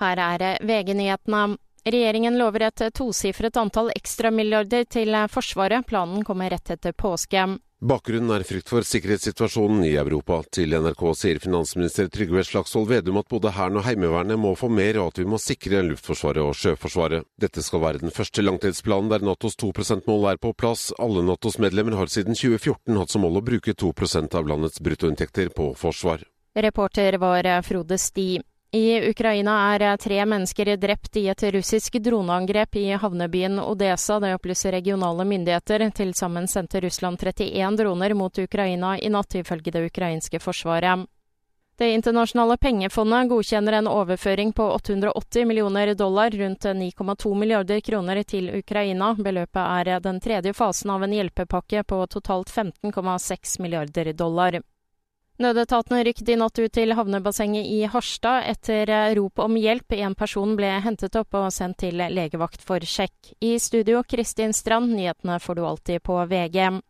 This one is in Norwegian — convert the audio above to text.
Her er VG-nyhetene. Regjeringen lover et tosifret antall ekstramilliarder til Forsvaret. Planen kommer rett etter påske. Bakgrunnen er frykt for sikkerhetssituasjonen i Europa. Til NRK sier finansminister Trygve Slagsvold Vedum at både Hæren og Heimevernet må få mer, og at vi må sikre Luftforsvaret og Sjøforsvaret. Dette skal være den første langtidsplanen der Natos 2 %-mål er på plass. Alle Natos medlemmer har siden 2014 hatt som mål å bruke 2% av landets bruttoinntekter på forsvar. Reporter var Frode Sti. I Ukraina er tre mennesker drept i et russisk droneangrep i havnebyen Odesa. Det opplyser regionale myndigheter. Til sammen sendte Russland 31 droner mot Ukraina i natt, ifølge det ukrainske forsvaret. Det internasjonale pengefondet godkjenner en overføring på 880 millioner dollar, rundt 9,2 milliarder kroner, til Ukraina. Beløpet er den tredje fasen av en hjelpepakke på totalt 15,6 milliarder dollar. Nødetaten rykket i natt ut til havnebassenget i Harstad etter rop om hjelp. En person ble hentet opp og sendt til legevakt for sjekk. I studio Kristin Strand, nyhetene får du alltid på VG.